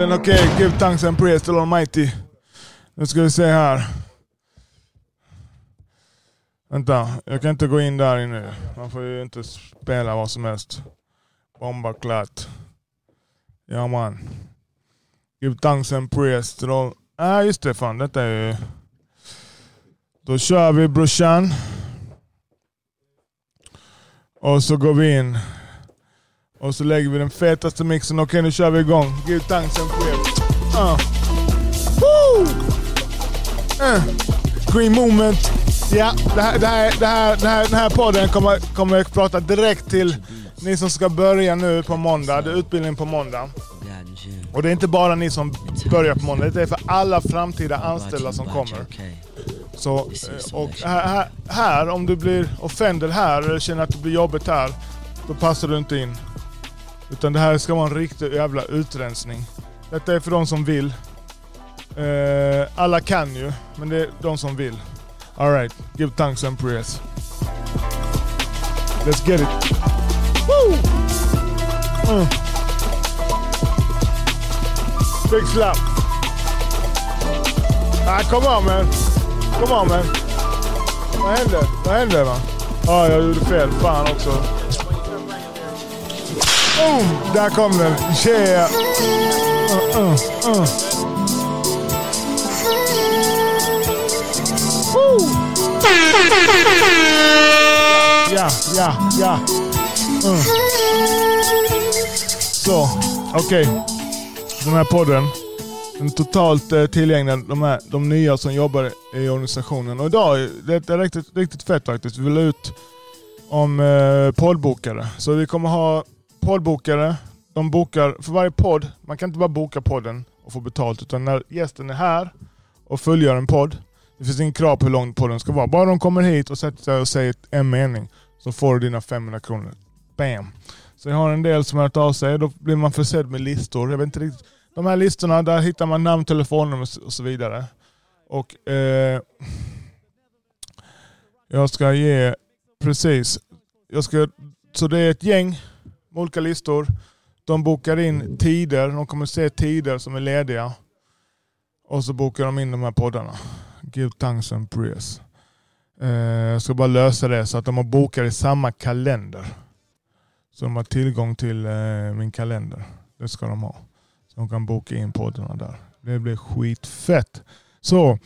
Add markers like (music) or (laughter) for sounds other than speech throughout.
Men okej, okay, give thanks and praise to Almighty. Nu ska vi se här. Vänta, jag kan inte gå in där inne. Man får ju inte spela vad som helst. Bomba klart. Ja man. Give thanks and praise to all... Ah, just det fan, detta är ju... Då kör vi brorsan. Och så går vi in. Och så lägger vi den fetaste mixen. Okej okay, nu kör vi igång. Give thanks and praise. Uh. Woo! Uh. Green moment. Ja, det här, det här, det här, det här, den här podden kommer, kommer jag prata direkt till ni som ska börja nu på måndag. Det är utbildning på måndag. Och det är inte bara ni som börjar på måndag, det är för alla framtida anställda som kommer. Så, eh, och här, här, om du blir offended här eller känner att det blir jobbigt här, då passar du inte in. Utan det här ska vara en riktig jävla utrensning. Detta är för de som vill. Uh, alla kan ju, men det är de som vill. Alright, give thanks and prayers. Let's get it. Woo! Mm. Big slap. Ah, come on man. Come on man. Vad hände? Vad hände man? Ja, ah, jag gjorde fel. Fan också. Oh, där kom den. Yeah. Uh, uh, uh. Ja, ja, ja. Uh. Så, okej. Okay. Den här podden. Den är totalt eh, tillgänglig, de, här, de nya som jobbar i organisationen. Och idag, det är riktigt, riktigt fett faktiskt. Vi vill ut om eh, poddbokare. Så vi kommer ha poddbokare. De bokar för varje podd. Man kan inte bara boka podden och få betalt. Utan när gästen är här och fullgör en podd. Det finns ingen krav på hur lång podden ska vara. Bara de kommer hit och sätter sig och säger en mening så får du dina 500 kronor. Bam! Så jag har en del som har hört av sig. Då blir man försedd med listor. Jag vet inte riktigt. De här listorna, där hittar man namn, telefonnummer och så vidare. Och eh, Jag ska ge, precis. Jag ska, så det är ett gäng med olika listor. De bokar in tider. De kommer se tider som är lediga. Och så bokar de in de här poddarna. Give thanks and prayers. Eh, jag ska bara lösa det så att de har bokat i samma kalender. Så de har tillgång till eh, min kalender. Det ska de ha. Så de kan boka in poddarna där. Det blir skitfett. Så,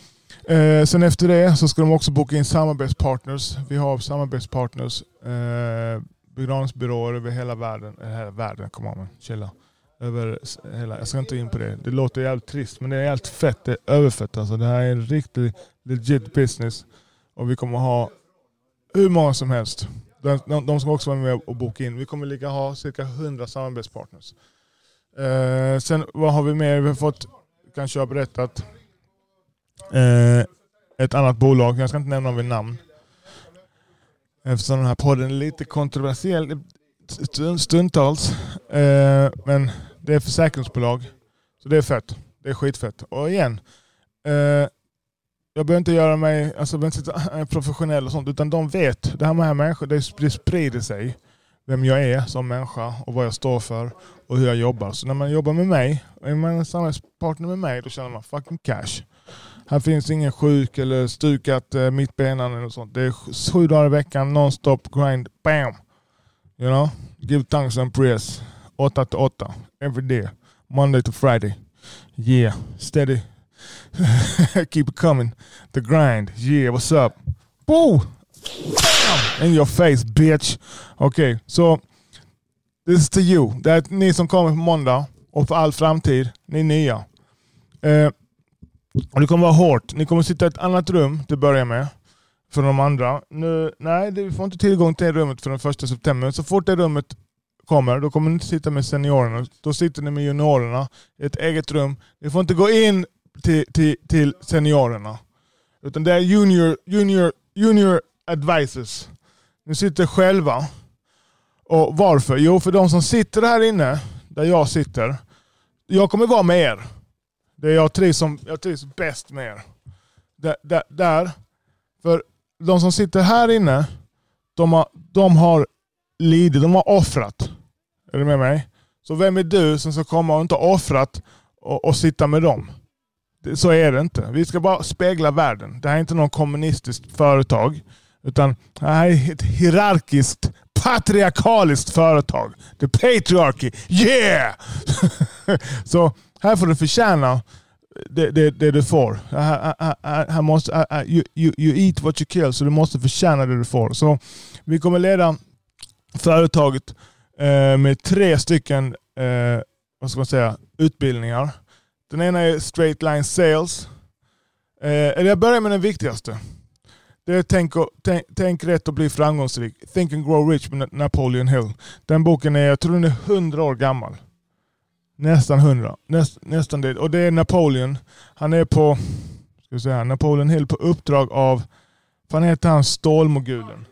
eh, sen efter det så ska de också boka in samarbetspartners. Vi har samarbetspartners, eh, begravningsbyråer över hela världen. Eller hela världen, kom on, chilla. Över hela, jag ska inte in på det. Det låter jävligt trist men det är jävligt fett. Det är överfett alltså. Det här är en riktig, legit business. Och vi kommer ha hur många som helst. De, de, de ska också vara med och boka in. Vi kommer ligga ha cirka 100 samarbetspartners. Eh, sen vad har vi mer? Vi har fått, kanske jag har berättat, eh, ett annat bolag. Jag ska inte nämna vid namn. Eftersom den här podden är lite kontroversiell stundtals. Eh, men det är försäkringsbolag. Så det är fett. Det är skitfett. Och igen, eh, jag behöver inte göra mig alltså, jag inte (laughs) professionell och sånt, utan de vet. Det här med människor, det, sprider sig. Vem jag är som människa och vad jag står för och hur jag jobbar. Så när man jobbar med mig, är man en samarbetspartner med mig, då känner man fucking cash. Här finns ingen sjuk eller stukat eh, mittbenan eller sånt. Det är sju dagar i veckan, non-stop grind, bam! You know? Give thanks and prayers. 8 till 8. Every day. Monday to Friday. Yeah, steady (laughs) Keep it coming. The grind. Yeah, what's up? Woo! In your face bitch. Okej, okay, så so, this is to you. Det är ni som kommer på måndag och för all framtid. Ni är nya. Eh, och det kommer vara hårt. Ni kommer sitta i ett annat rum till att börja med. För de andra. Nu, nej, vi får inte tillgång till det rummet för den första september. Så fort det rummet kommer, då kommer ni inte sitta med seniorerna. Då sitter ni med juniorerna i ett eget rum. Ni får inte gå in till, till, till seniorerna. Utan det är junior, junior, junior advisors. Ni sitter själva. Och Varför? Jo, för de som sitter här inne, där jag sitter. Jag kommer vara med er. Det jag trivs, som, jag trivs bäst med er. Där, där, där. För de som sitter här inne, de har, de har lidit, de har offrat. Är du med mig? Så vem är du som ska komma och inte ha offrat och, och sitta med dem. Det, så är det inte. Vi ska bara spegla världen. Det här är inte någon kommunistiskt företag. Utan det här är ett hierarkiskt, patriarkaliskt företag. The patriarchy. Yeah! (laughs) så här får du förtjäna det, det, det du får. Här, här, här måste, you, you, you eat what you kill, så du måste förtjäna det du får. Så vi kommer leda företaget eh, med tre stycken eh, vad ska man säga, utbildningar. Den ena är straight line sales. Eh, eller jag börjar med den viktigaste. Det är tänk, tänk, tänk rätt och bli framgångsrik. Think and grow rich med Napoleon Hill. Den boken är, jag tror den är 100 år gammal. Nästan 100. Näst, nästan det. Och det är Napoleon. Han är på, ska säga, Napoleon Hill på uppdrag av, vad heter han, stålmogulen?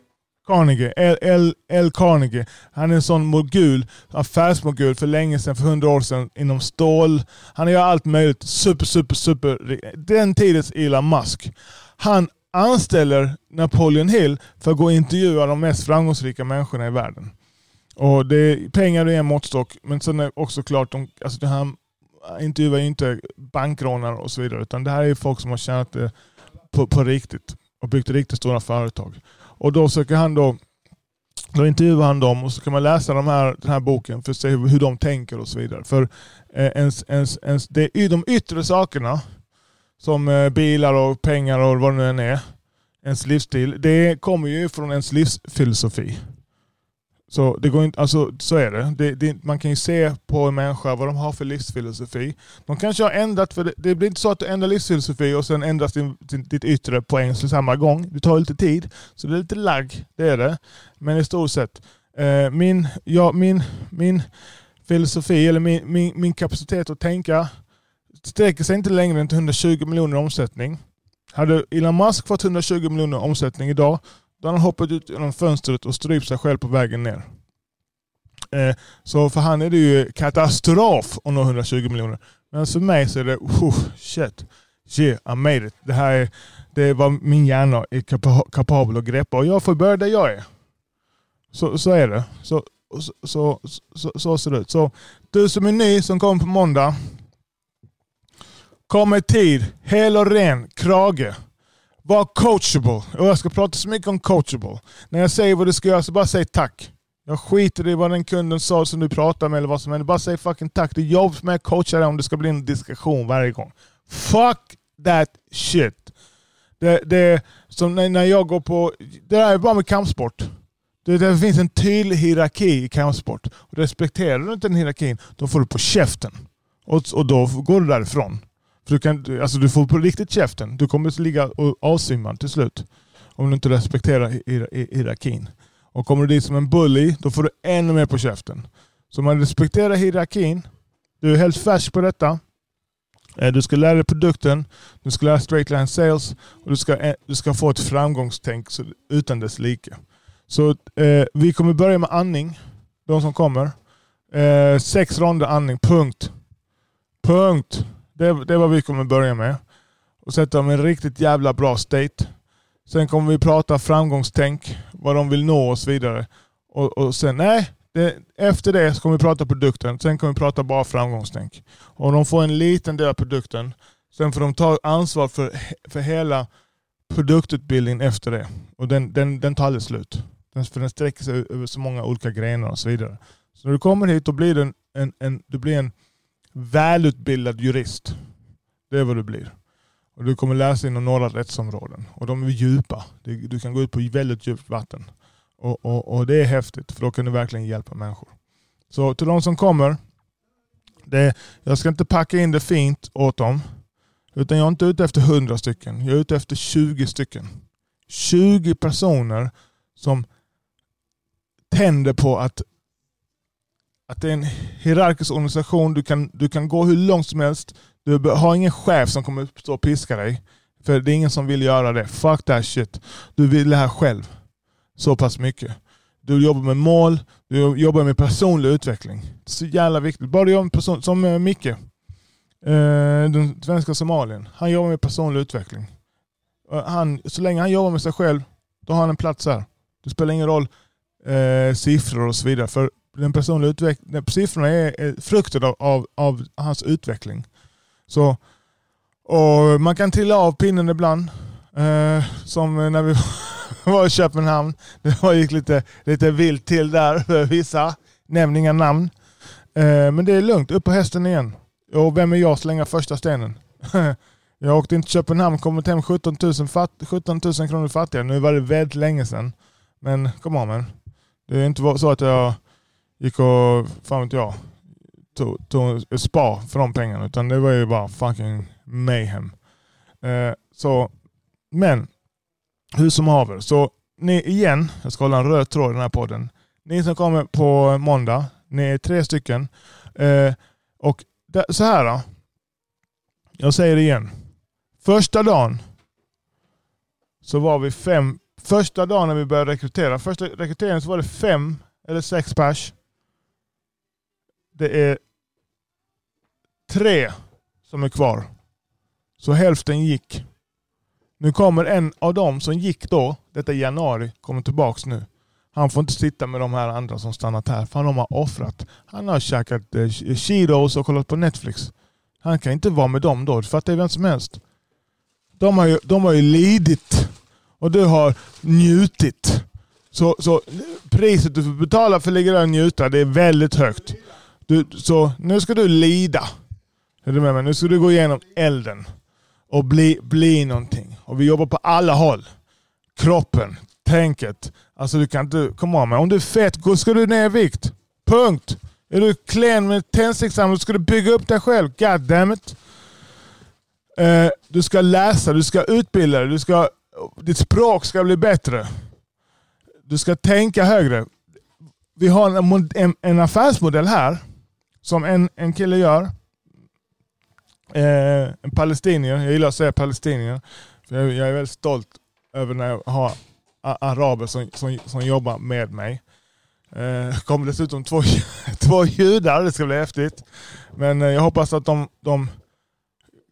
Carnegie, L, L, L. Carnegie. Han är en sån mogul, affärsmogul för länge sedan, för hundra år sedan, inom stål. Han gör allt möjligt. Super, super, super. Den tidens Elon Musk. Han anställer Napoleon Hill för att gå och intervjua de mest framgångsrika människorna i världen. Och det, pengar är en måttstock, men sen är också klart, de, alltså han intervjuar ju inte bankrånare och så vidare, utan det här är folk som har tjänat det på, på riktigt och byggt riktigt stora företag. Och då söker han då då intervjuar han dem och så kan man läsa de här, den här boken för att se hur, hur de tänker och så vidare. För eh, ens, ens, ens, det är de yttre sakerna, som eh, bilar och pengar och vad det nu än är, ens livsstil, det kommer ju från ens livsfilosofi. Så, det går inte, alltså, så är det. Det, det. Man kan ju se på en människa vad de har för livsfilosofi. De kanske har ändrat, för det, det blir inte så att du ändrar livsfilosofi och sen ändras din, din, ditt yttre på en samma gång. Det tar lite tid, så det är lite lagg, det är det. Men i stort sett, eh, min, ja, min, min filosofi, eller min, min, min kapacitet att tänka sträcker sig inte längre än till 120 miljoner omsättning. Hade Elon Musk fått 120 miljoner omsättning idag, då hade han hoppat ut genom fönstret och strypt sig själv på vägen ner. Eh, så för han är det ju katastrof att nå 120 miljoner. Men för mig så är det, oh, shit, yeah, I made it. Det här är, det är vad min hjärna är kapabel att greppa och jag får börja där jag är. Så, så är det. Så, så, så, så, så ser det ut. Så du som är ny som kommer på måndag, kom i tid, hel och ren, krage. Var coachable. Och jag ska prata så mycket om coachable. När jag säger vad du ska göra så bara säg tack. Jag skiter i vad den kunden sa som du pratar med eller vad som händer. Bara säg fucking tack. Det är jobb med att coacha dig om det ska bli en diskussion varje gång. Fuck that shit. Det, det som när jag går på... Det där är bara med kampsport. Det, det finns en tydlig hierarki i kampsport. Och respekterar du inte den hierarkin, då får du på käften. Och, och då går du därifrån. För du, kan, alltså du får på riktigt käften. Du kommer att ligga avsvimmad till slut. Om du inte respekterar hierarkin. Och kommer du dit som en bully, då får du ännu mer på käften. Så man respekterar hierarkin. Du är helt färsk på detta. Eh, du ska lära dig produkten, du ska lära straight line sales och du ska, eh, du ska få ett framgångstänk utan dess like. Så eh, vi kommer börja med andning, de som kommer. Eh, sex ronder andning, punkt. Punkt. Det, det är vad vi kommer börja med. Och sätta dem i en riktigt jävla bra state. Sen kommer vi prata framgångstänk, vad de vill nå och så vidare. Och, och sen, nej, det, efter det så kommer vi prata produkten. Sen kommer vi prata bara framgångstänk. Och de får en liten del av produkten. Sen får de ta ansvar för, för hela produktutbildningen efter det. Och den, den, den tar aldrig slut. Den, för den sträcker sig över så många olika grenar och så vidare. Så när du kommer hit då blir du en, en, en, du blir en välutbildad jurist. Det är vad du blir. Och du kommer läsa inom några rättsområden. Och de är djupa. Du kan gå ut på väldigt djupt vatten. Och, och, och, det är häftigt, för då kan du verkligen hjälpa människor. Så till de som kommer, det, jag ska inte packa in det fint åt dem. Utan jag är inte ute efter 100 stycken. Jag är ute efter 20 stycken. 20 personer som tänder på att att det är en hierarkisk organisation. Du kan, du kan gå hur långt som helst. Du har ingen chef som kommer stå och piska dig. För det är ingen som vill göra det. Fuck that shit. Du vill det här själv. Så pass mycket. Du jobbar med mål, du jobbar med personlig utveckling. Så jävla viktigt. Bara du jobbar med person, som eh, Micke, eh, den svenska somalien. Han jobbar med personlig utveckling. Eh, han, så länge han jobbar med sig själv, då har han en plats här. Det spelar ingen roll eh, siffror och så vidare. För den personliga utvecklingen, siffrorna är, är frukten av, av, av, hans utveckling. Så, och man kan trilla av pinnen ibland. Eh, som när vi (laughs) var i Köpenhamn. Det var, gick lite, lite vilt till där för vissa. Nämn inga namn. Eh, men det är lugnt, upp på hästen igen. Och vem är jag att slänga första stenen? (laughs) jag åkte in till Köpenhamn, kommit hem 17 000, fatt, 17 000 kronor fattigare. Nu var det väldigt länge sedan. Men kom on man. Det är inte så att jag gick och, fan vet jag, tog, tog ett spa för de pengarna. Utan det var ju bara fucking mayhem. Eh, så, men hur som haver. Så ni igen, jag ska hålla en röd tråd i den här podden. Ni som kommer på måndag, ni är tre stycken. Eh, och där, så här då. Jag säger det igen. Första dagen så var vi fem. Första dagen när vi började rekrytera. Första rekryteringen så var det fem eller sex pers. Det är tre som är kvar. Så hälften gick. Nu kommer en av dem som gick då, detta i januari, kommer tillbaks nu. Han får inte sitta med de här andra som stannat här, för de har offrat. Han har käkat eh, eh Cheetos och kollat på Netflix. Han kan inte vara med dem då, det fattar ju vem som helst. De har ju, de har ju lidit och du har njutit. Så, så priset du får betala för att ligga där och njuta, det är väldigt högt. Du, så nu ska du lida. Är du med mig? Nu ska du gå igenom elden och bli, bli någonting. Och vi jobbar på alla håll. Kroppen, tänket. Alltså du kan inte, kom on, om du är fet ska du ner i vikt. Punkt. Är du klen med tändsticksarm ska du bygga upp dig själv. God damn it. Eh, du ska läsa, du ska utbilda dig, du ska, ditt språk ska bli bättre. Du ska tänka högre. Vi har en, en, en affärsmodell här som en, en kille gör Eh, en palestinier, jag gillar att säga palestinier. För jag, jag är väldigt stolt över när jag har araber som, som, som jobbar med mig. Eh, kommer dessutom två, (laughs) två judar, det ska bli häftigt. Men eh, jag hoppas att de, de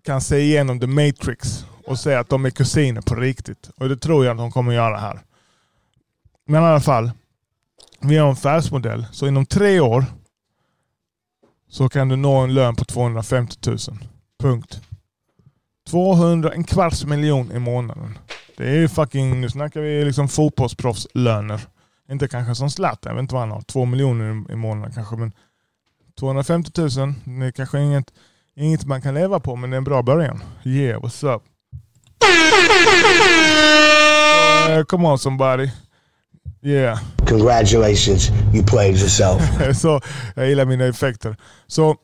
kan se igenom the matrix och säga att de är kusiner på riktigt. Och det tror jag att de kommer göra här. Men i alla fall, vi har en affärsmodell. Så inom tre år så kan du nå en lön på 250 000. Punkt. 200, en kvarts miljon i månaden. Det är ju fucking, nu snackar vi liksom fotbollsproffslöner. Inte kanske som Zlatan, jag vet inte vad han har. Två miljoner i månaden kanske. Men 250 000, det är kanske inget, inget man kan leva på, men det är en bra början. Yeah, what's up? Uh, come on somebody. Yeah. Congratulations, you played yourself. (laughs) så, jag gillar mina effekter. Så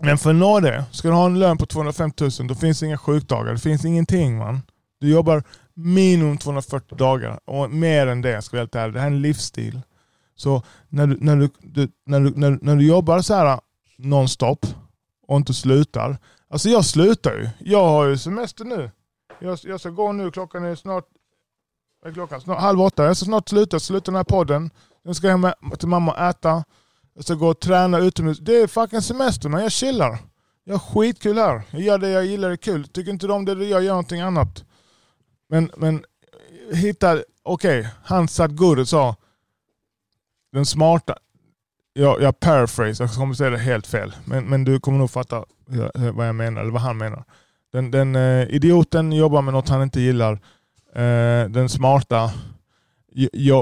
men för att nå det, ska du ha en lön på 250 000, då finns det inga sjukdagar. Det finns ingenting man. Du jobbar minimum 240 dagar och mer än det ska jag helt ärlig. Det här är en livsstil. Så när du, när du, du, när du, när, när du jobbar så här nonstop och inte slutar. Alltså jag slutar ju. Jag har ju semester nu. Jag, jag ska gå nu, klockan är snart, är klockan? snart halv åtta. Jag ska snart sluta, sluta den här podden. Sen ska jag hem till mamma och äta. Jag ska gå och träna utomhus. Det är fucking semester men jag chillar. Jag har skitkul här. Jag gör det jag gillar, det är kul. Tycker inte du om det du gör, gör någonting annat. Men, men hitta, okej, okay. han och sa den smarta, jag, jag paraphrase, jag kommer säga det helt fel. Men, men du kommer nog fatta vad jag menar, eller vad han menar. Den, den eh, idioten jobbar med något han inte gillar. Eh, den smarta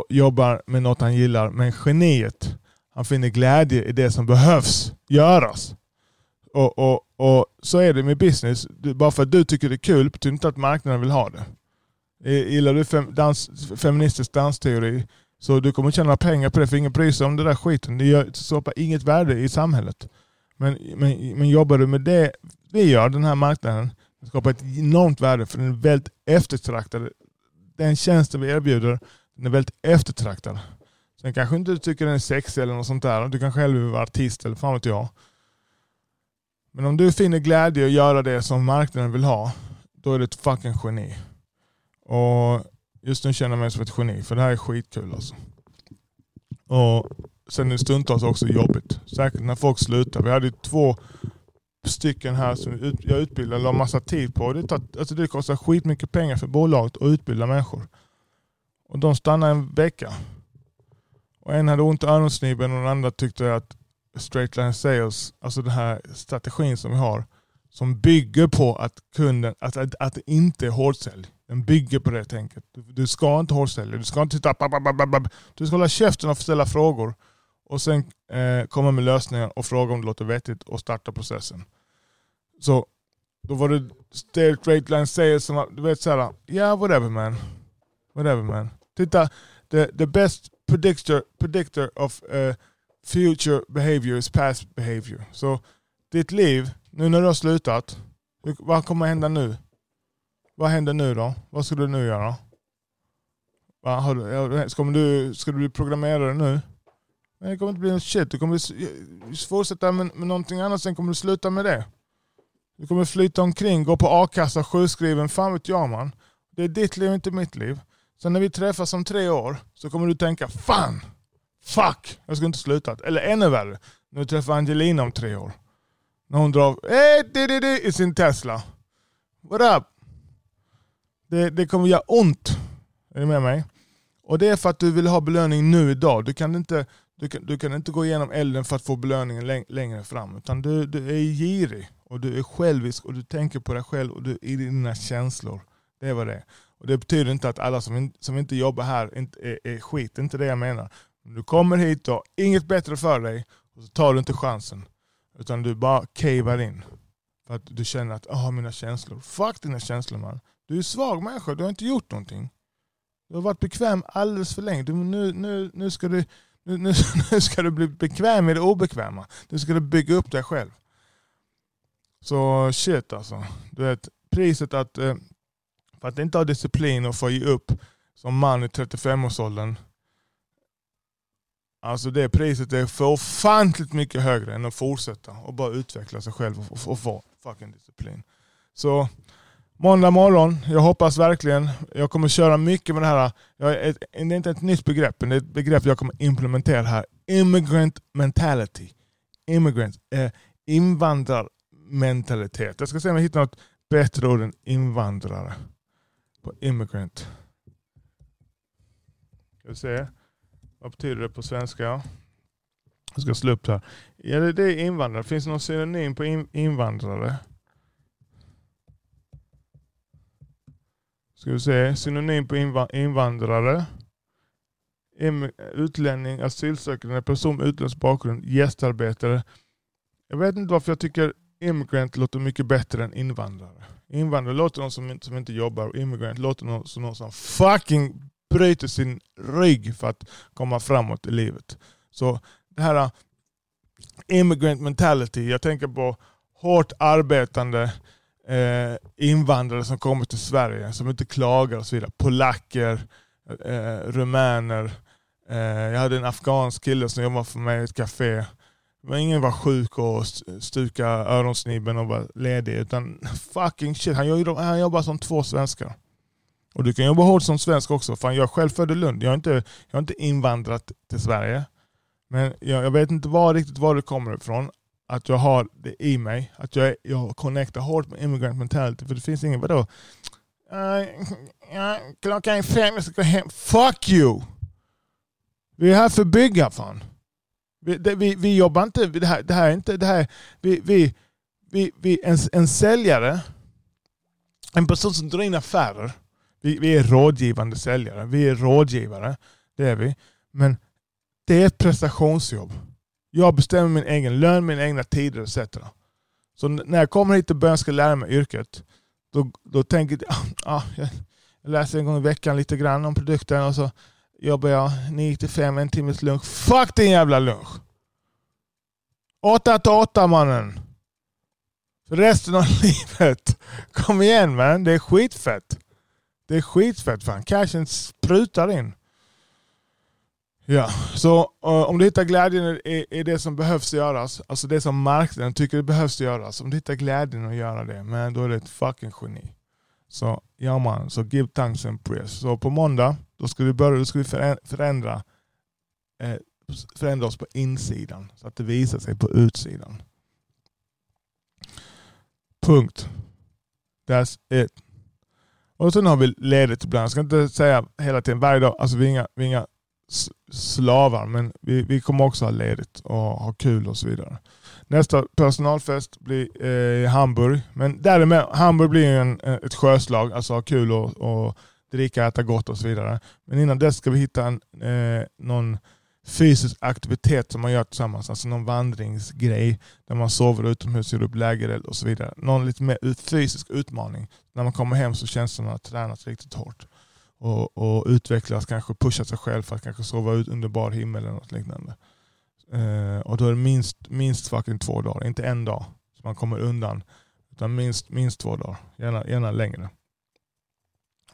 jobbar med något han gillar. Men geniet han finner glädje i det som behövs göras. Och, och, och så är det med business. Bara för att du tycker det är kul betyder inte att marknaden vill ha det. Gillar du fem, dans, feministisk dansteori så du kommer tjäna pengar på det för ingen bryr sig om den där skiten. Det skapar inget värde i samhället. Men, men, men jobbar du med det vi gör, den här marknaden, det skapar ett enormt värde för den är väldigt eftertraktad. Den tjänsten vi erbjuder den är väldigt eftertraktad. Sen kanske inte du tycker den är sexig eller något sånt där. Du kanske själv vill vara artist eller fan vet jag. Men om du finner glädje i att göra det som marknaden vill ha, då är du ett fucking geni. Och just nu känner jag mig som ett geni, för det här är skitkul alltså. Och sen är det stundtals också jobbigt. Säkert när folk slutar. Vi hade ju två stycken här som jag utbildade och la massa tid på. Det, tar, alltså det kostar skitmycket pengar för bolaget att utbilda människor. Och de stannade en vecka. Och en hade ont i öronsnibben och den andra tyckte att straight line sales, alltså den här strategin som vi har, som bygger på att kunden, att, att, att det inte är hårdsälj. Den bygger på det tänket. Du, du ska inte hårdsälja, du ska inte sitta... Du ska hålla käften och ställa frågor och sen eh, komma med lösningar och fråga om det låter vettigt och starta processen. Så då var det straight line sales som du vet såhär, ja yeah, whatever man. Whatever man. Titta, the, the best predictor, predictor of uh, future behavior is past behavior. Så ditt liv, nu när du har slutat, vad kommer hända nu? Vad händer nu då? Vad ska du nu göra? Va, har du, ska, du, ska du bli programmerare nu? Nej, det kommer inte bli något shit. Du kommer fortsätta med, med någonting annat, sen kommer du sluta med det. Du kommer flyta omkring, gå på a-kassa, sjukskriven, fan vet jag man. Det är ditt liv, inte mitt liv. Sen när vi träffas om tre år så kommer du tänka, fan, fuck, jag ska inte sluta. Eller ännu värre, när du träffar Angelina om tre år. När hon drar eh, i sin Tesla. What up? Det, det kommer göra ont. Är du med mig? Och det är för att du vill ha belöning nu idag. Du kan inte, du kan, du kan inte gå igenom elden för att få belöningen längre fram. Utan du, du är girig och du är självisk och du tänker på dig själv och du är i dina känslor. Det är vad det är. Och det betyder inte att alla som, in, som inte jobbar här inte är, är skit. Det är inte det jag menar. Du kommer hit och har inget bättre för dig och så tar du inte chansen. Utan du bara cavar in. För att du känner att, ah mina känslor. Fuck dina känslor man. Du är en svag människa, du har inte gjort någonting. Du har varit bekväm alldeles för länge. Du, nu, nu, nu, ska du, nu, (laughs) nu ska du bli bekväm i det obekväma. Nu ska du bygga upp dig själv. Så shit alltså. Du vet, priset att, eh, för att inte ha disciplin och få ge upp som man i 35-årsåldern. Alltså det priset är för ofantligt mycket högre än att fortsätta och bara utveckla sig själv och, och få fucking disciplin. Så Måndag morgon, jag hoppas verkligen. Jag kommer köra mycket med det här. Jag är det är inte ett nytt begrepp, men det är ett begrepp jag kommer implementera här. Immigrant mentality. Immigrant. Eh, invandrarmentalitet. Jag ska se om jag hittar något bättre ord än invandrare. På immigrant. Ska vi se. Vad betyder det på svenska? Jag ska slå upp det här. Ja, det är invandrare. Finns det någon synonym på invandrare? Ska vi se, synonym på invandrare. Utlänning, asylsökande, person med utländsk bakgrund, gästarbetare. Jag vet inte varför jag tycker immigrant låter mycket bättre än invandrare. Invandrare låter någon som, som inte jobbar och immigrant låter någon som någon som fucking bryter sin rygg för att komma framåt i livet. Så det här äh, immigrant mentality, jag tänker på hårt arbetande eh, invandrare som kommer till Sverige som inte klagar och så vidare. Polacker, eh, rumäner. Eh, jag hade en afghansk kille som jobbade för mig i ett café. Men ingen var sjuk och stuka öronsnibben och var ledig. Utan (laughs) fucking shit, han jobbar, han jobbar som två svenskar. Och du kan jobba hårt som svensk också. Fan, jag är själv född i Lund. Jag har, inte, jag har inte invandrat till Sverige. Men jag, jag vet inte var, riktigt var du kommer ifrån att jag har det i mig. Att jag, jag connectar hårt med immigrant mentality. För det finns ingen, vadå? Uh, klockan är fem, jag ska gå hem. Fuck you! Vi är här för att bygga fan. Vi, det, vi, vi jobbar inte, det här, det här är inte, det här, vi, vi, vi, vi, en, en säljare, en person som drar in affärer, vi, vi är rådgivande säljare, vi är rådgivare, det är vi. Men det är ett prestationsjobb. Jag bestämmer min egen lön, mina egna tider etc. Så när jag kommer hit och börjar ska lära mig yrket, då, då tänker jag, (laughs) ah, jag läser en gång i veckan lite grann om produkten och så jobbar jag 9 till 5, en timmes lunch. Fuck din jävla lunch! 8 till 8 mannen! För resten av (laughs) livet. Kom igen man, det är skitfett. Det är skitfett fan. Cashen sprutar in. Ja, så uh, om du hittar glädjen i, i det som behövs göras, alltså det som marknaden tycker behövs göras, om du hittar glädjen att göra det, men då är du ett fucking geni. Så ja man, så give thanks and praise. Så på måndag, då ska vi börja, då ska vi förändra, eh, förändra oss på insidan, så att det visar sig på utsidan. Punkt. That's it. Och sen har vi ledigt ibland. Jag ska inte säga hela tiden, varje dag. Alltså vi är inga, vi är inga slavar. Men vi, vi kommer också ha ledigt och ha kul och så vidare. Nästa personalfest blir eh, i Hamburg. Men däremellan, Hamburg blir en, eh, ett sjöslag, alltså ha kul och, och dricka, äta gott och så vidare. Men innan dess ska vi hitta en, eh, någon fysisk aktivitet som man gör tillsammans. Alltså någon vandringsgrej där man sover utomhus, gör upp lägereld och så vidare. Någon lite mer fysisk utmaning. När man kommer hem så känns det som att man har tränat riktigt hårt. Och, och utvecklas, kanske pusha sig själv för att kanske sova ut under bar himmel eller något liknande. Eh, och då är det minst, minst fucking två dagar, inte en dag. Så man kommer undan. Utan minst, minst två dagar, gärna, gärna längre.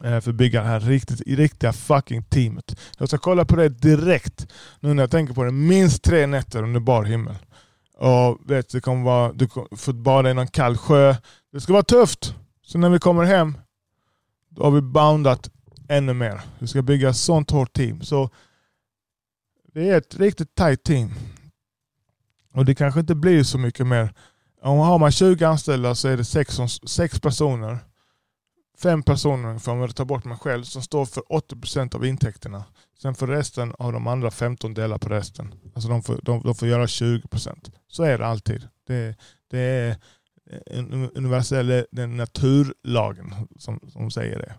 Eh, för att bygga det här riktigt, riktiga fucking teamet. Jag ska kolla på det direkt nu när jag tänker på det. Minst tre nätter under bar himmel. Och vet, det kommer vara, du får bada i någon kall sjö. Det ska vara tufft. Så när vi kommer hem, då har vi boundat ännu mer. Vi ska bygga ett sånt hårt team. Så det är ett riktigt tight team. Och det kanske inte blir så mycket mer. Om har man 20 anställda så är det 6, 6 personer. Fem personer ungefär, om jag tar bort mig själv, som står för 80% av intäkterna. Sen får resten av de andra 15 dela på resten. Alltså de får, de, de får göra 20%. Så är det alltid. Det, det är en universell den naturlagen som, som säger det.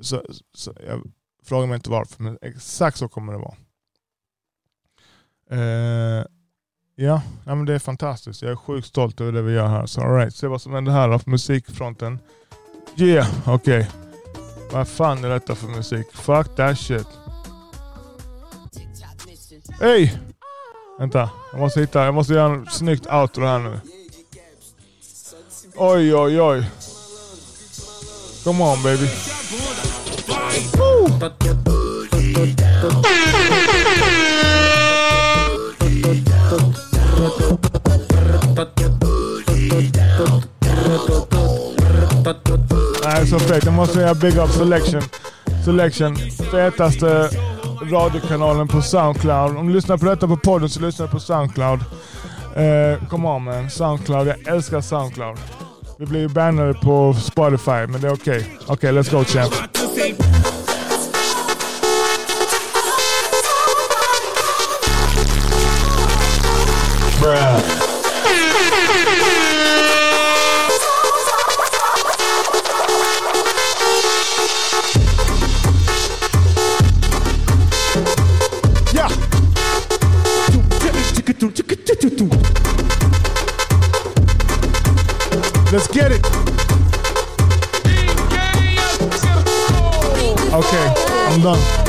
Så, så jag frågar mig inte varför, men exakt så kommer det vara. Uh, ja, ja men det är fantastiskt. Jag är sjukt stolt över det vi gör här. Så alright, se vad som händer här på musikfronten. Yeah, okej. Okay. Vad fan är detta för musik? Fuck that shit. Hej! Vänta, jag måste hitta, jag måste göra en snyggt outro här nu. Oj, oj, oj. Come on baby. Nej, så fett. Jag måste säga big up selection. Selection. Fetaste radiokanalen på Soundcloud. Om du lyssnar på detta på podden så lyssnar du på Soundcloud. Uh, come on man. Soundcloud. Jag älskar Soundcloud. Vi blir ju bannade på Spotify, men det är okej. Okay. Okej, okay, let's go champ. Let's get it. Okay, I'm done.